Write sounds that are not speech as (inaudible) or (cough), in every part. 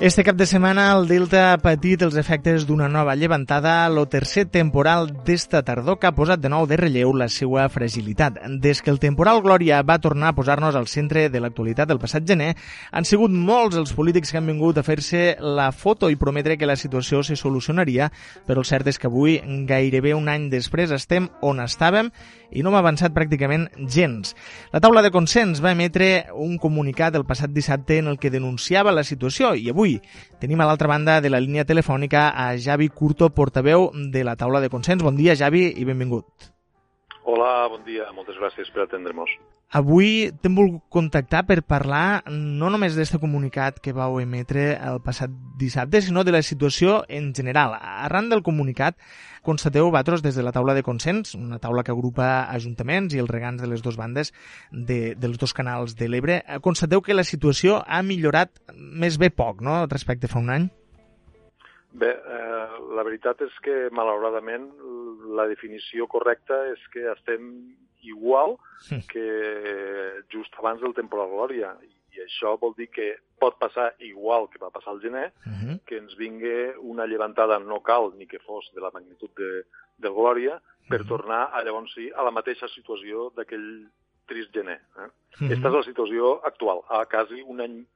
Este cap de setmana el Delta ha patit els efectes d'una nova llevantada, lo tercer temporal d'esta tardor que ha posat de nou de relleu la seva fragilitat. Des que el temporal Glòria va tornar a posar-nos al centre de l'actualitat del passat gener, han sigut molts els polítics que han vingut a fer-se la foto i prometre que la situació se solucionaria, però el cert és que avui, gairebé un any després, estem on estàvem i no hem avançat pràcticament gens. La taula de consens va emetre un comunicat el passat dissabte en el que denunciava la situació i avui Avui tenim a l'altra banda de la línia telefònica a Javi Curto, portaveu de la taula de consens. Bon dia, Javi, i benvingut. Hola, bon dia. Moltes gràcies per atendre-nos. Avui t'hem volgut contactar per parlar no només d'aquest comunicat que vau emetre el passat dissabte, sinó de la situació en general. Arran del comunicat, constateu vosaltres des de la taula de consens, una taula que agrupa ajuntaments i els regants de les dues bandes de, dels dos canals de l'Ebre, constateu que la situació ha millorat més bé poc, no?, respecte fa un any? Bé, eh, la veritat és que, malauradament, la definició correcta és que estem igual que just abans del temporal Glòria. I això vol dir que pot passar igual que va passar al gener, uh -huh. que ens vingui una llevantada, no cal ni que fos de la magnitud de, del Glòria, per uh -huh. tornar a, llavors sí, a la mateixa situació d'aquell trist gener. Eh? Uh -huh. Aquesta és la situació actual, a quasi un any,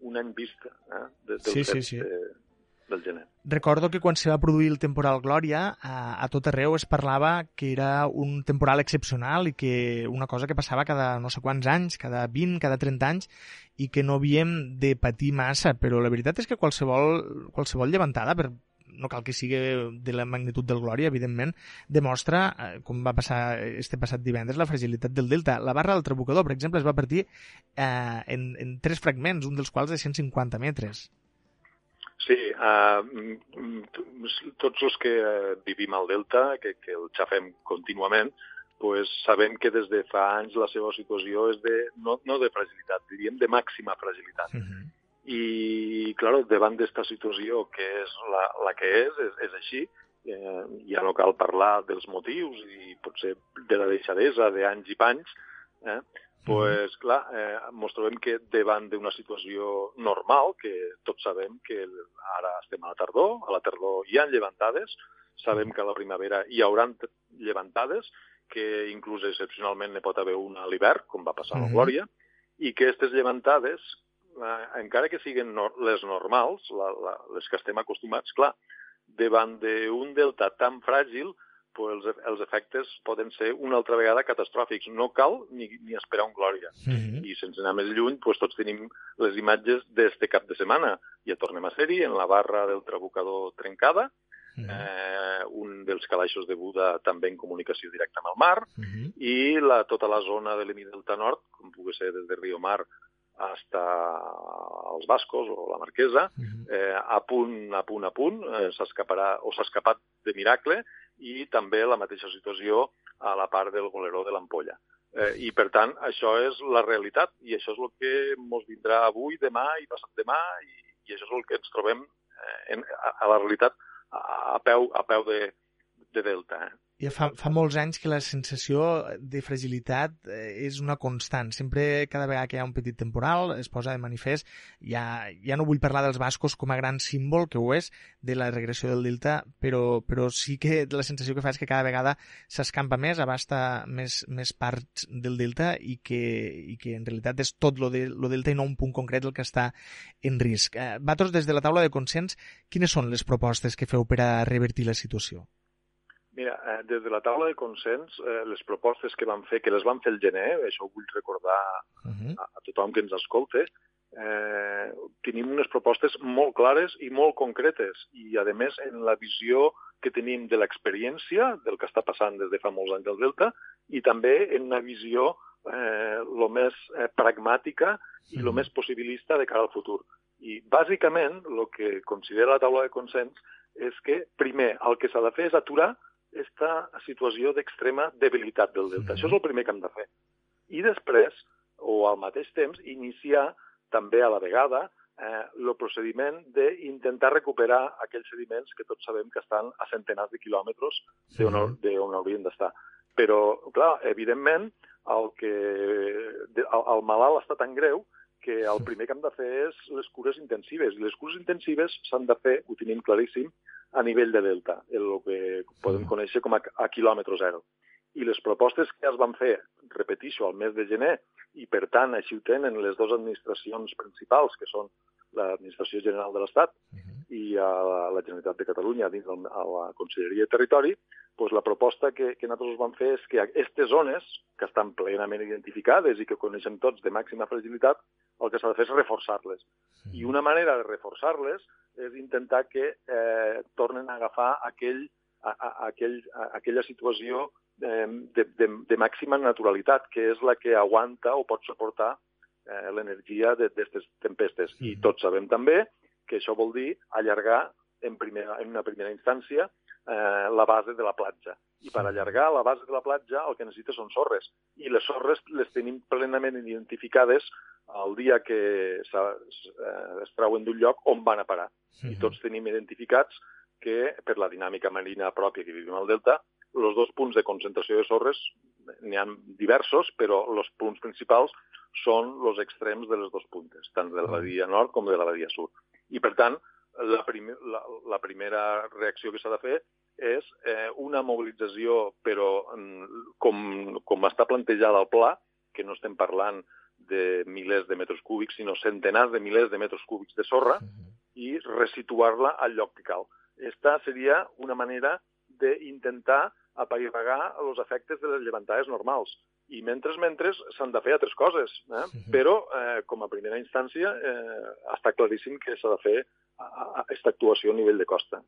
un any vista eh? de, del sí, sí, sí. De, del gener. Recordo que quan se va produir el temporal Glòria, a, a tot arreu es parlava que era un temporal excepcional i que una cosa que passava cada no sé quants anys, cada 20, cada 30 anys, i que no havíem de patir massa, però la veritat és que qualsevol, qualsevol llevantada, per, no cal que sigui de la magnitud del Glòria, evidentment, demostra, eh, com va passar este passat divendres, la fragilitat del delta. La barra del Trabucador, per exemple, es va partir eh, en, en tres fragments, un dels quals de 150 metres. Sí, uh, tots els que uh, vivim al Delta, que, que el xafem contínuament, pues sabem que des de fa anys la seva situació és de, no, no de fragilitat, diríem de màxima fragilitat. Uh -huh. I, clar, davant d'esta situació, que és la, la que és, és, és així, eh, ja no cal parlar dels motius i potser de la deixadesa d'anys i panys, eh, pues, clar, eh, ens trobem que davant d'una situació normal, que tots sabem que ara estem a la tardor, a la tardor hi ha llevantades, sabem que a la primavera hi haurà llevantades, que inclús excepcionalment ne pot haver una a l'hivern, com va passar a la Glòria, i que aquestes llevantades, eh, encara que siguin no, les normals, la, la, les que estem acostumats, clar, davant d'un delta tan fràgil, pues els, els efectes poden ser una altra vegada catastròfics. No cal ni, ni esperar un glòria. Uh -huh. I sense anar més lluny, pues tots tenim les imatges d'este cap de setmana. Ja tornem a ser-hi, en la barra del trabucador trencada, uh -huh. eh, un dels calaixos de Buda també en comunicació directa amb el mar, uh -huh. i la, tota la zona de l'Emidelta Nord, com pugui ser des de Rio Mar hasta els Bascos o la Marquesa, uh -huh. eh, a punt, a punt, a punt, eh, s'escaparà o s'ha escapat de miracle, i també la mateixa situació a la part del goleró de l'ampolla. Eh, I, per tant, això és la realitat i això és el que ens vindrà avui, demà i passat demà i, i això és el que ens trobem eh, en, a, a la realitat a, a peu, a peu de, de delta. Eh? Ja fa, fa molts anys que la sensació de fragilitat eh, és una constant. Sempre, cada vegada que hi ha un petit temporal, es posa de manifest. Ja, ja no vull parlar dels bascos com a gran símbol, que ho és, de la regressió del delta, però, però sí que la sensació que fa és que cada vegada s'escampa més, abasta més, més parts del delta i que, i que en realitat és tot lo, de, lo delta i no un punt concret el que està en risc. Eh, Vatos, des de la taula de consens, quines són les propostes que feu per a revertir la situació? Des de la taula de consens, eh, les propostes que vam fer, que les vam fer el gener, això ho vull recordar uh -huh. a, a tothom que ens escolta, eh, tenim unes propostes molt clares i molt concretes i, a més, en la visió que tenim de l'experiència, del que està passant des de fa molts anys del Delta, i també en una visió eh, lo més eh, pragmàtica i el més possibilista de cara al futur. I, bàsicament, el que considera la taula de consens és que, primer, el que s'ha de fer és aturar aquesta situació d'extrema debilitat del delta. Això és el primer que hem de fer. I després, o al mateix temps, iniciar també a la vegada eh, el procediment d'intentar recuperar aquells sediments que tots sabem que estan a centenars de quilòmetres d'on sí. on haurien d'estar. Però, clar, evidentment, el, que, el, el malalt està tan greu que el primer que hem de fer és les cures intensives. I les cures intensives s'han de fer, ho tenim claríssim, a nivell de delta, el que podem conèixer com a, a quilòmetre zero. I les propostes que es van fer, repetixo, al mes de gener, i per tant així ho tenen les dues administracions principals, que són l'Administració General de l'Estat i a la Generalitat de Catalunya dins del, a la Conselleria de Territori, doncs la proposta que, que nosaltres vam fer és que aquestes zones, que estan plenament identificades i que coneixem tots de màxima fragilitat, el que s'ha de fer és reforçar-les. I una manera de reforçar-les és intentar que eh, tornen a agafar aquell, a, a, aquell, a, aquella situació eh, de, de, de màxima naturalitat, que és la que aguanta o pot suportar eh, l'energia d'aquestes tempestes. I tots sabem també que això vol dir allargar en, primera, en una primera instància eh, la base de la platja. I per allargar la base de la platja el que necessita són sorres. I les sorres les tenim plenament identificades el dia que eh, es trauen d'un lloc on van a parar. I tots tenim identificats que, per la dinàmica marina pròpia que vivim al delta, els dos punts de concentració de sorres n'hi ha diversos, però els punts principals són els extrems de les dues puntes, tant de la badia nord com de la badia sud. I, per tant, la, primer, la, la primera reacció que s'ha de fer és eh, una mobilització, però mm, com, com està plantejada al pla, que no estem parlant de milers de metres cúbics, sinó centenars de milers de metres cúbics de sorra, i resituar-la al lloc que cal. Esta seria una manera d'intentar apaivagar els efectes de les llevantades normals. I mentre, mentre, s'han de fer altres coses. Eh? Sí. Però, eh, com a primera instància, eh, està claríssim que s'ha de fer aquesta actuació a nivell de costa.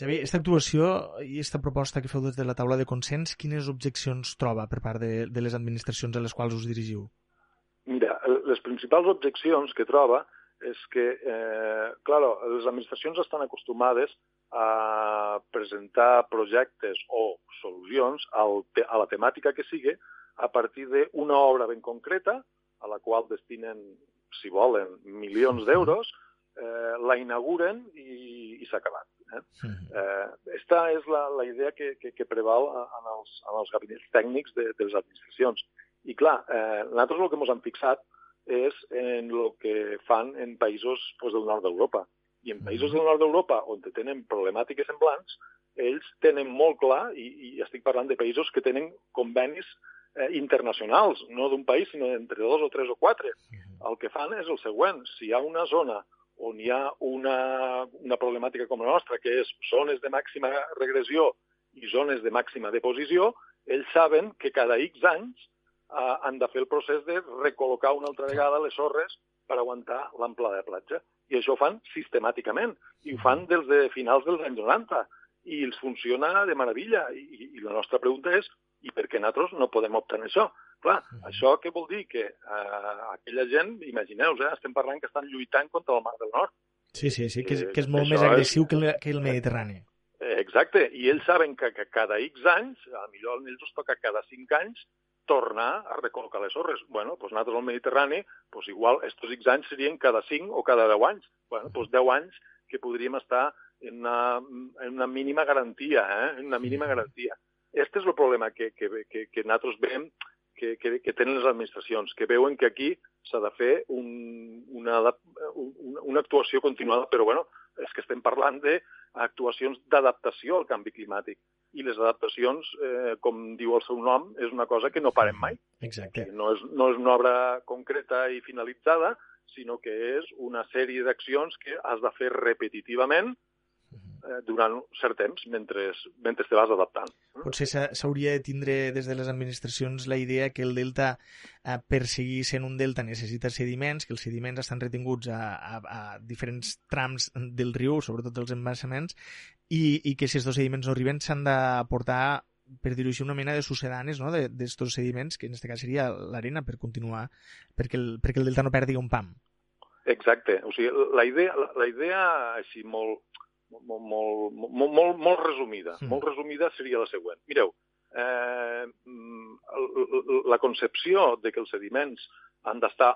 Javi, aquesta actuació i aquesta proposta que feu des de la taula de consens, quines objeccions troba per part de, de les administracions a les quals us dirigiu? Mira, les principals objeccions que troba és que, eh, claro, les administracions estan acostumades a presentar projectes o solucions al, a la temàtica que sigui a partir d'una obra ben concreta, a la qual destinen, si volen, milions d'euros, eh, la inauguren i, i s'ha acabat. Eh? Eh, esta és la, la idea que, que, que preval en els, en els gabinets tècnics de, de les administracions. I clar, eh, nosaltres el que ens hem fixat és en el que fan en països pues, del nord d'Europa. I en països del nord d'Europa, on tenen problemàtiques semblants, ells tenen molt clar, i, i estic parlant de països que tenen convenis eh, internacionals, no d'un país, sinó entre dos o tres o quatre. El que fan és el següent. Si hi ha una zona on hi ha una, una problemàtica com la nostra, que és zones de màxima regressió i zones de màxima deposició, ells saben que cada X anys eh, han de fer el procés de recol·locar una altra vegada les sorres per aguantar l'amplada de platja. I això ho fan sistemàticament, i ho fan des de finals dels anys 90, i els funciona de meravella. I, i la nostra pregunta és, i per què nosaltres no podem en això? Clar, uh -huh. això què vol dir? Que eh, aquella gent, imagineu eh, estem parlant que estan lluitant contra el Mar del Nord. Sí, sí, sí, que és, que és molt més agressiu és... que, el, que el Mediterrani. Exacte, i ells saben que, que cada X anys, a millor ells els toca cada 5 anys, tornar a recol·locar les sorres. Bueno, doncs nosaltres al Mediterrani, doncs igual, estos X anys serien cada 5 o cada 10 anys. Bueno, doncs 10 anys que podríem estar en una, en una mínima garantia, eh? en una mínima garantia. Este és el problema que, que, que, que nosaltres veiem que, que, que tenen les administracions, que veuen que aquí s'ha de fer un, una, una, una actuació continuada, però bueno, és que estem parlant d'actuacions d'adaptació al canvi climàtic i les adaptacions, eh, com diu el seu nom, és una cosa que no parem mai. Exacte. No és, no és una obra concreta i finalitzada, sinó que és una sèrie d'accions que has de fer repetitivament eh, durant cert temps mentre, mentre te vas adaptant. Potser s'hauria de tindre des de les administracions la idea que el delta, eh, per seguir sent un delta, necessita sediments, que els sediments estan retinguts a, a, a diferents trams del riu, sobretot els embassaments, i, i que si els sediments no arriben s'han de portar per dir-ho així, una mena de sucedanes no? d'estos de, sediments, que en aquest cas seria l'arena per continuar, perquè el, perquè el delta no perdi un pam. Exacte. O sigui, la idea, la, la idea així molt, molt, molt, molt, molt, molt resumida, mm. molt resumida seria la següent. Mireu, eh, la concepció de que els sediments han d'estar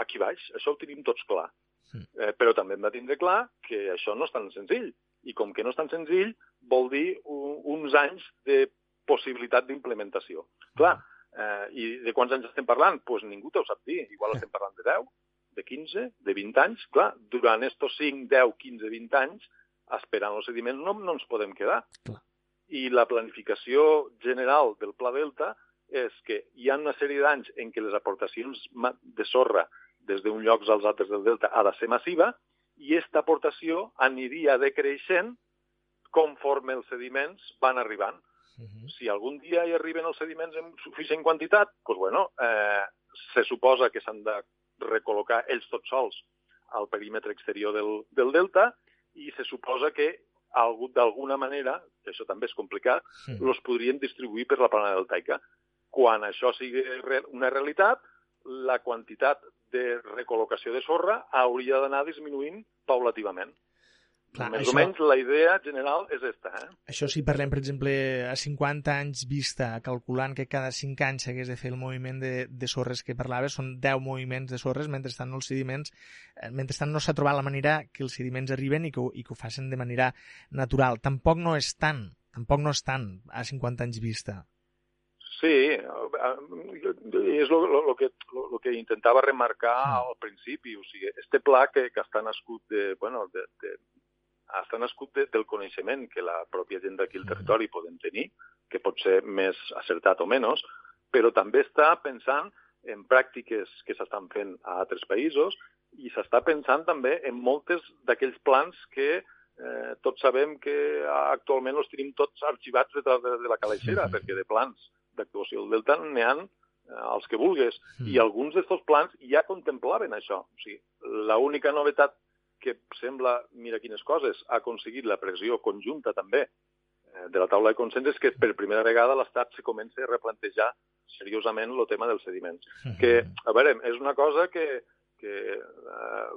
aquí baix, això ho tenim tots clar. Mm. Eh, però també hem de tindre clar que això no és tan senzill. I com que no és tan senzill, vol dir un, uns anys de possibilitat d'implementació. Clar, eh, i de quants anys estem parlant? Doncs pues ningú t'ho sap dir. Igual estem parlant de 10, de 15, de 20 anys, clar, durant estos 5, 10, 15, 20 anys, esperant els sediments no, no ens podem quedar. Clar. I la planificació general del Pla Delta és que hi ha una sèrie d'anys en què les aportacions de sorra des d'un llocs als altres del Delta ha de ser massiva i aquesta aportació aniria decreixent conforme els sediments van arribant. Uh -huh. Si algun dia hi arriben els sediments en suficient quantitat, doncs, bueno, eh, se suposa que s'han de recol·locar ells tots sols al perímetre exterior del, del delta i se suposa que d'alguna manera, que això també és complicat, sí. los podrien distribuir per la plana deltaica. Quan això sigui una realitat, la quantitat de recol·locació de sorra hauria d'anar disminuint paulativament. Clar, Més això... o menys la idea general és esta. Eh? Això si parlem, per exemple, a 50 anys vista, calculant que cada 5 anys s'hagués de fer el moviment de, de sorres que parlaves, són 10 moviments de sorres, mentre estan els sediments, eh, mentre no s'ha trobat la manera que els sediments arriben i que, i que ho facin de manera natural. Tampoc no és tant, tampoc no és tant a 50 anys vista. Sí, eh, és el que, lo, que intentava remarcar al principi, o sigui, este pla que, que està nascut de, bueno, de, de, està nascut de, del coneixement que la pròpia gent d'aquí al territori podem tenir, que pot ser més acertat o menys, però també està pensant en pràctiques que s'estan fent a altres països i s'està pensant també en moltes d'aquells plans que eh, tots sabem que actualment els tenim tots arxivats de, de, de la calaixera, sí. perquè de plans d'actuació del Delta n'hi ha eh, els que vulgues. Mm. I alguns d'aquests plans ja contemplaven això. O sigui, l'única novetat que sembla, mira quines coses, ha aconseguit la pressió conjunta també eh, de la taula de consens és que per primera vegada l'Estat se comença a replantejar seriosament el tema dels sediments. -hmm. Que, a veure, és una cosa que, que eh,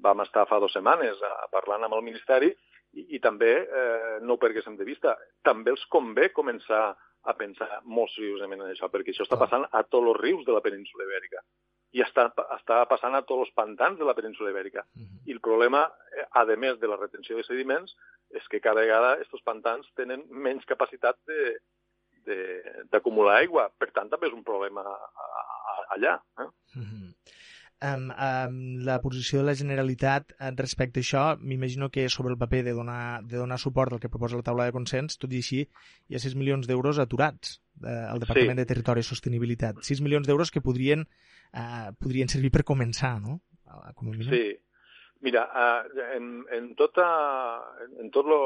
vam estar fa dues setmanes a, parlant amb el Ministeri i, i també, eh, no ho perguéssim de vista, també els convé començar a pensar molt seriosament en això, perquè això està passant a tots els rius de la península ibèrica i està, està passant a tots els pantans de la península ibèrica. Uh -huh. I el problema, eh, a més de la retenció de sediments, és que cada vegada aquests pantans tenen menys capacitat d'acumular aigua. Per tant, també és un problema allà. Eh? Uh -huh. Um, um, la posició de la Generalitat eh, respecte a això, m'imagino que sobre el paper de donar, de donar suport al que proposa la taula de consens, tot i així hi ha 6 milions d'euros aturats al Departament sí. de Territori i Sostenibilitat. 6 milions d'euros que podrien eh, podrien servir per començar, no? Com a mínim. Sí. Mira, uh, en, en, tota, en tot lo,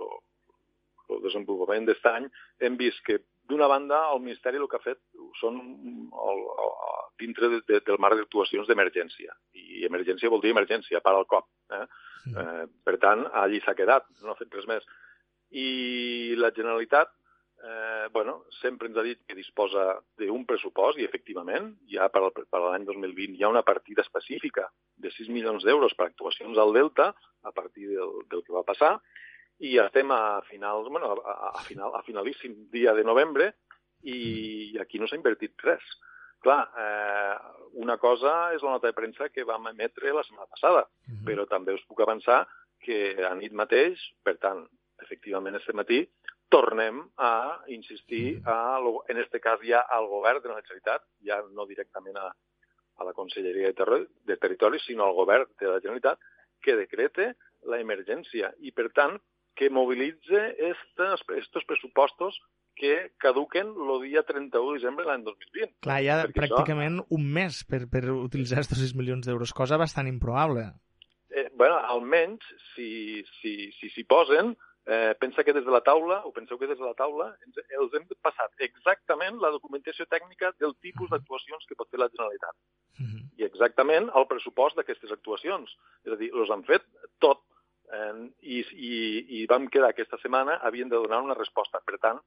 lo, lo desenvolupament d'aquest any hem vist que d'una banda, el Ministeri el que ha fet són el, el, dintre de, de, del marc d'actuacions d'emergència. I emergència vol dir emergència, para al cop. Eh? Mm. Eh, per tant, allí s'ha quedat, no ha fet res més. I la Generalitat eh, bueno, sempre ens ha dit que disposa d'un pressupost i, efectivament, ja per, per l'any 2020 hi ha una partida específica de 6 milions d'euros per actuacions al Delta a partir del, del que va passar i estem a finals, bueno, a, a, final, a finalíssim dia de novembre i aquí no s'ha invertit res. Clar, eh, una cosa és la nota de premsa que vam emetre la setmana passada, uh -huh. però també us puc avançar que a nit mateix, per tant, efectivament, este matí, tornem a insistir, a, en este cas ja al govern de la Generalitat, ja no directament a, a la Conselleria de, Terri de Territori, sinó al govern de la Generalitat, que decrete la emergència i, per tant, que mobilitze estos pressupostos que caduquen el dia 31 de desembre de l'any 2020. Clar, hi ha pràcticament això... un mes per, per utilitzar aquests 6 milions d'euros, cosa bastant improbable. Eh, bueno, almenys, si s'hi si, si, si posen, eh, pensa que des de la taula, o penseu que des de la taula, ens, els hem passat exactament la documentació tècnica del tipus d'actuacions que pot fer la Generalitat. Uh -huh. I exactament el pressupost d'aquestes actuacions. És a dir, els han fet tot. Eh, i, i, I vam quedar aquesta setmana, havien de donar una resposta. Per tant,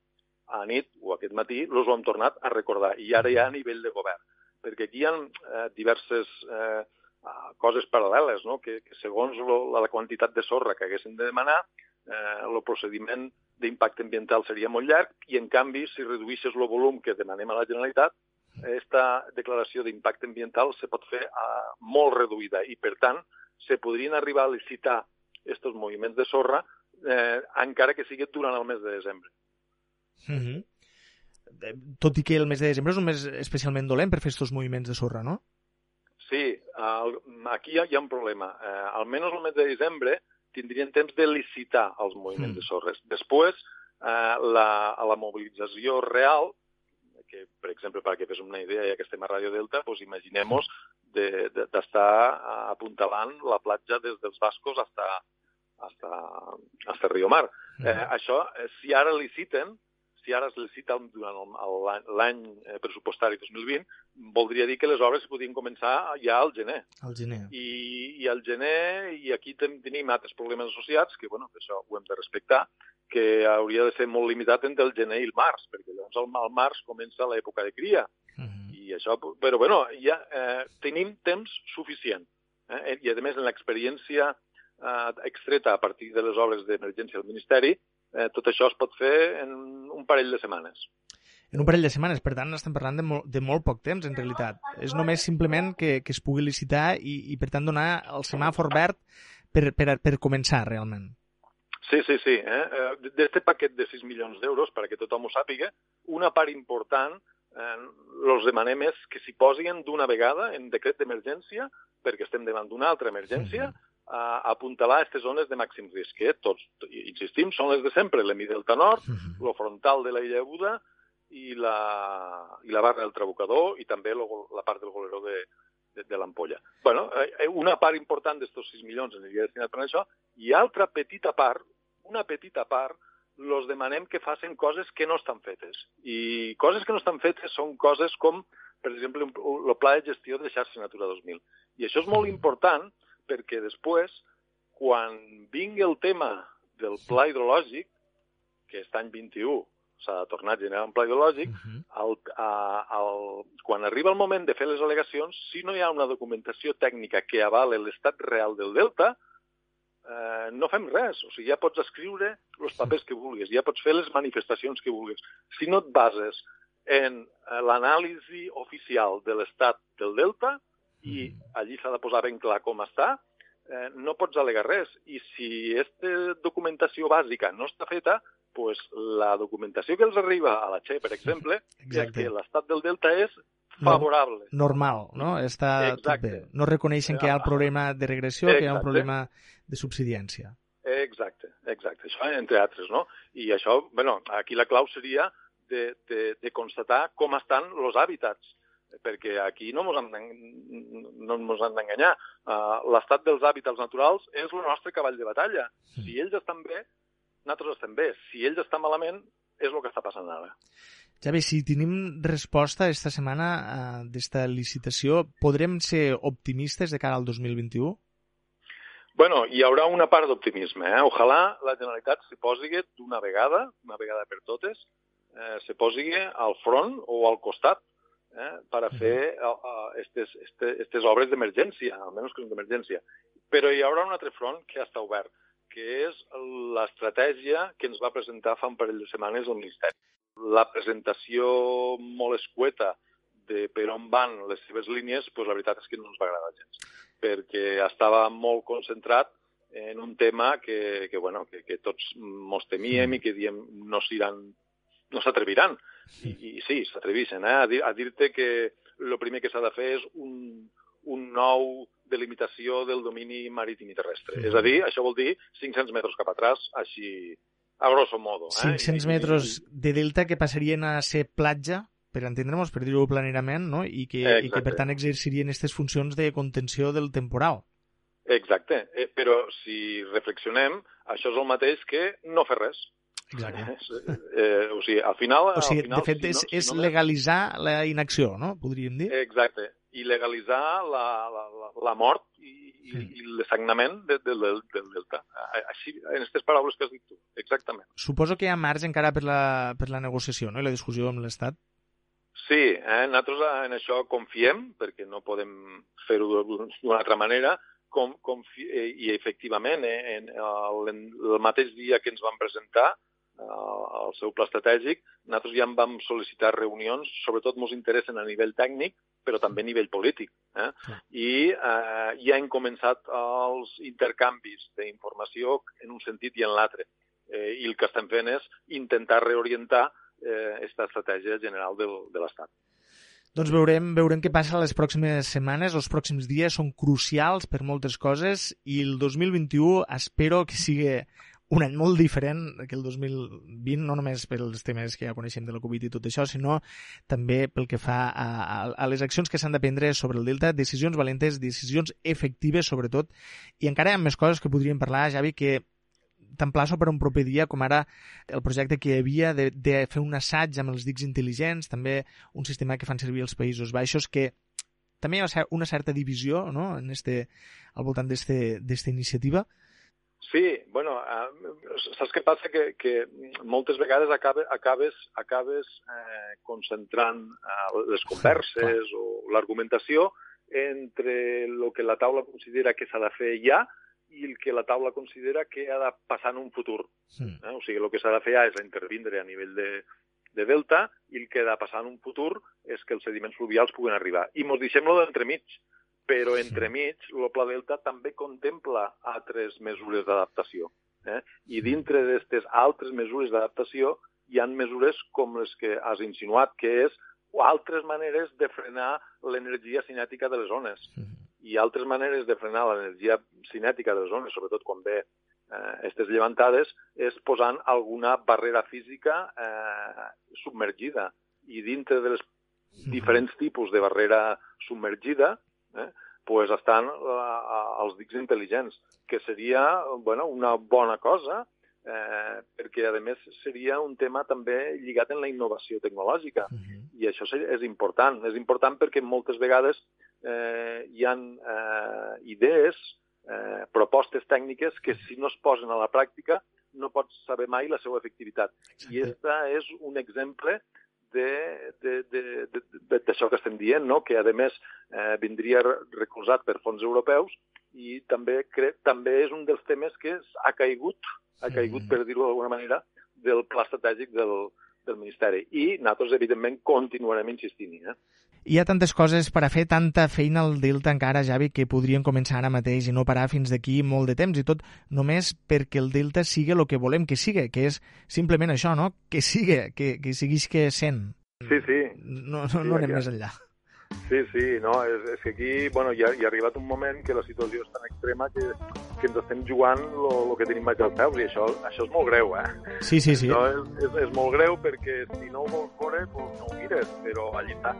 a nit o aquest matí els ho hem tornat a recordar. I ara ja a nivell de govern. Perquè aquí hi ha eh, diverses eh, coses paral·leles, no? que, que segons lo, la quantitat de sorra que haguessin de demanar, eh, el procediment d'impacte ambiental seria molt llarg i, en canvi, si reduïssis el volum que demanem a la Generalitat, aquesta declaració d'impacte ambiental se pot fer a, molt reduïda i, per tant, se podrien arribar a licitar aquests moviments de sorra eh, encara que sigui durant el mes de desembre. Mm -hmm. Tot i que el mes de desembre és un mes especialment dolent per fer aquests moviments de sorra, no? Sí, el, aquí hi ha, hi ha un problema. Eh, almenys el mes de desembre tindrien temps de licitar els moviments mm. de sorres. Després, eh, la, a la mobilització real, que, per exemple, perquè fes una idea, ja que estem a Radio Delta, doncs imaginem-nos d'estar de, de, apuntalant la platja des dels Bascos hasta, hasta, hasta Rio Mar. Mm. Eh, això, eh, si ara liciten, si ara es licita durant l'any eh, pressupostari 2020, voldria dir que les obres podien començar ja al gener. Al gener. I, i al gener, i aquí ten, tenim altres problemes associats, que bueno, això ho hem de respectar, que hauria de ser molt limitat entre el gener i el març, perquè llavors al, al març comença l'època de cria. Uh mhm. -huh. I això, però bueno, ja eh, tenim temps suficient. Eh? I a més, en l'experiència eh, extreta a partir de les obres d'emergència del Ministeri, eh, tot això es pot fer en un parell de setmanes. En un parell de setmanes, per tant, estem parlant de, molt, de molt poc temps, en realitat. És només simplement que, que es pugui licitar i, i, per tant, donar el semàfor verd per, per, per començar, realment. Sí, sí, sí. Eh? D'este paquet de 6 milions d'euros, perquè tothom ho sàpiga, una part important eh, els demanem és que s'hi posin d'una vegada en decret d'emergència, perquè estem davant d'una altra emergència, sí a apuntalar aquestes zones de màxim risc, que tots, insistim, són les de sempre, l'Emi Delta Nord, uh -huh. el frontal de la Illa Buda i la, i la barra del Trabucador i també lo, la part del goleró de, de, de l'Ampolla. bueno, eh, una part important d'estos 6 milions aniria destinat per això i altra petita part, una petita part, los demanem que facin coses que no estan fetes. I coses que no estan fetes són coses com, per exemple, el pla de gestió de xarxa Natura 2000. I això és molt important perquè després, quan vingui el tema del pla hidrològic, que és any 21 s'ha de tornar a generar un pla hidrològic, uh -huh. el, a, el, quan arriba el moment de fer les al·legacions, si no hi ha una documentació tècnica que avale l'estat real del delta, eh, no fem res. O sigui, ja pots escriure els papers que vulguis, ja pots fer les manifestacions que vulguis. Si no et bases en eh, l'anàlisi oficial de l'estat del delta, i allí s'ha de posar ben clar com està, eh, no pots alegar res. I si aquesta documentació bàsica no està feta, pues la documentació que els arriba a la Che, per exemple, (laughs) Exacte. és que l'estat del delta és favorable. Normal, no? Està Exacte. tot bé. No reconeixen que hi ha el problema de regressió, Exacte. que hi ha un problema de subsidiència. Exacte, exacte. Això, entre altres, no? I això, bueno, aquí la clau seria de, de, de constatar com estan els hàbitats perquè aquí no ens han no d'enganyar. Uh, L'estat dels hàbitats naturals és el nostre cavall de batalla. Si ells estan bé, nosaltres estem bé. Si ells estan malament, és el que està passant ara. Javi, si tenim resposta esta setmana uh, d'esta licitació, podrem ser optimistes de cara al 2021? Bueno, hi haurà una part d'optimisme. Eh? Ojalà la Generalitat se posi d'una vegada, una vegada per totes, eh, se posi al front o al costat eh, per a fer uh, estes, estes, estes obres d'emergència, almenys que són d'emergència. Però hi haurà un altre front que està obert, que és l'estratègia que ens va presentar fa un parell de setmanes el Ministeri. La presentació molt escueta de per on van les seves línies, doncs la veritat és que no ens va agradar gens, perquè estava molt concentrat en un tema que, que, bueno, que, que tots mos temíem i que diem no no s'atreviran. I, i sí, s'atreveixen eh, a, dir, a dir-te que el primer que s'ha de fer és un, un nou delimitació del domini marítim i terrestre. Sí. És a dir, això vol dir 500 metres cap atrás, així a grosso modo. Eh? 500 metres de delta que passarien a ser platja, per entendre'ns, per dir-ho planerament, no? I que, i que per tant exercirien aquestes funcions de contenció del temporal. Exacte, eh, però si reflexionem, això és el mateix que no fer res. Exacte. Eh, o sigui, al final... O sigui, al final, de fet, si és, no, si és no legalitzar la inacció, no? Podríem dir. Exacte. I legalitzar la, la, la, la mort i, Sí. i l'essagnament de, de, del, del delta. Així, en aquestes paraules que has dit tu. Exactament. Suposo que hi ha marge encara per la, per la negociació no? i la discussió amb l'Estat. Sí, eh, nosaltres en això confiem, perquè no podem fer-ho d'una altra manera, com, confi eh, i efectivament, eh, en el, el mateix dia que ens van presentar eh, el seu pla estratègic, nosaltres ja en vam sol·licitar reunions, sobretot ens interessen a nivell tècnic, però també a nivell polític. Eh? I eh, ja hem començat els intercanvis d'informació en un sentit i en l'altre. Eh, I el que estem fent és intentar reorientar aquesta estratègia general del, de l'Estat. Doncs veurem, veurem què passa les pròximes setmanes. Els pròxims dies són crucials per moltes coses i el 2021 espero que sigui un any molt diferent que el 2020, no només pels temes que ja coneixem de la Covid i tot això, sinó també pel que fa a, a, a les accions que s'han de prendre sobre el Delta, decisions valentes, decisions efectives sobretot, i encara hi ha més coses que podríem parlar, Javi, que t'emplaço per un proper dia, com ara el projecte que hi havia de, de fer un assaig amb els dics intel·ligents, també un sistema que fan servir els Països Baixos, que també hi ha una certa divisió no? en este, al voltant d'aquesta iniciativa. Sí, bueno, uh, saps què passa? Que, que moltes vegades acabe, acabes, acabes eh, concentrant uh, les converses o l'argumentació entre el que la taula considera que s'ha de fer ja i el que la taula considera que ha de passar en un futur. Mm. Eh? O sigui, el que s'ha de fer ja és intervindre a nivell de, de delta i el que ha de passar en un futur és que els sediments fluvials puguen arribar. I mos deixem lo d'entremig, però entremig el Pla Delta també contempla altres mesures d'adaptació. Eh? I dintre d'aquestes altres mesures d'adaptació hi han mesures com les que has insinuat, que és o altres maneres de frenar l'energia cinètica de les zones. I altres maneres de frenar l'energia cinètica de les zones, sobretot quan ve aquestes eh, llevantades, és posant alguna barrera física eh, submergida. I dintre de les diferents tipus de barrera submergida, eh, pues estan eh, els dics intel·ligents, que seria bueno, una bona cosa, eh, perquè a més seria un tema també lligat en la innovació tecnològica Mm -hmm. i això és important. És important perquè moltes vegades eh, hi ha eh, idees, eh, propostes tècniques que si no es posen a la pràctica no pots saber mai la seva efectivitat. I aquesta és un exemple d'això que estem dient, no? que a més eh, vindria recolzat per fons europeus i també crec també és un dels temes que ha caigut, ha caigut per dir-ho d'alguna manera, del pla estratègic del, del Ministeri. I nosaltres, evidentment, continuarem insistint-hi. Eh? Hi ha tantes coses per a fer, tanta feina al Delta encara, Javi, que podrien començar ara mateix i no parar fins d'aquí molt de temps, i tot només perquè el Delta sigui el que volem que sigui, que és simplement això, no? Que sigui, que, que siguis que sent. Sí, sí. No, no, Sí, no anem ja. més enllà. Sí, sí, no, és, és que aquí bueno, hi, ha, hi ha arribat un moment que la situació és tan extrema que, que ens estem jugant el que tenim baix als peus i això, això és molt greu, eh? Sí, sí, sí. No, és, és, és molt greu perquè si no ho vols veure, doncs no ho mires, però allà està.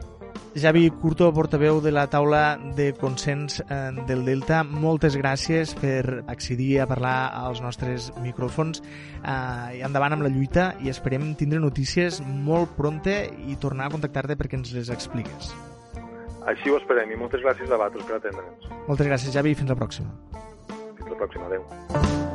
Javi Curto, portaveu de la taula de consens eh, del Delta, moltes gràcies per accedir a parlar als nostres micròfons eh, endavant amb la lluita i esperem tindre notícies molt pronte i tornar a contactar-te perquè ens les expliques. Així ho esperem i moltes gràcies a vosaltres per atendre'ns. Moltes gràcies, Javi, i fins la pròxima. Fins la pròxima. Adéu.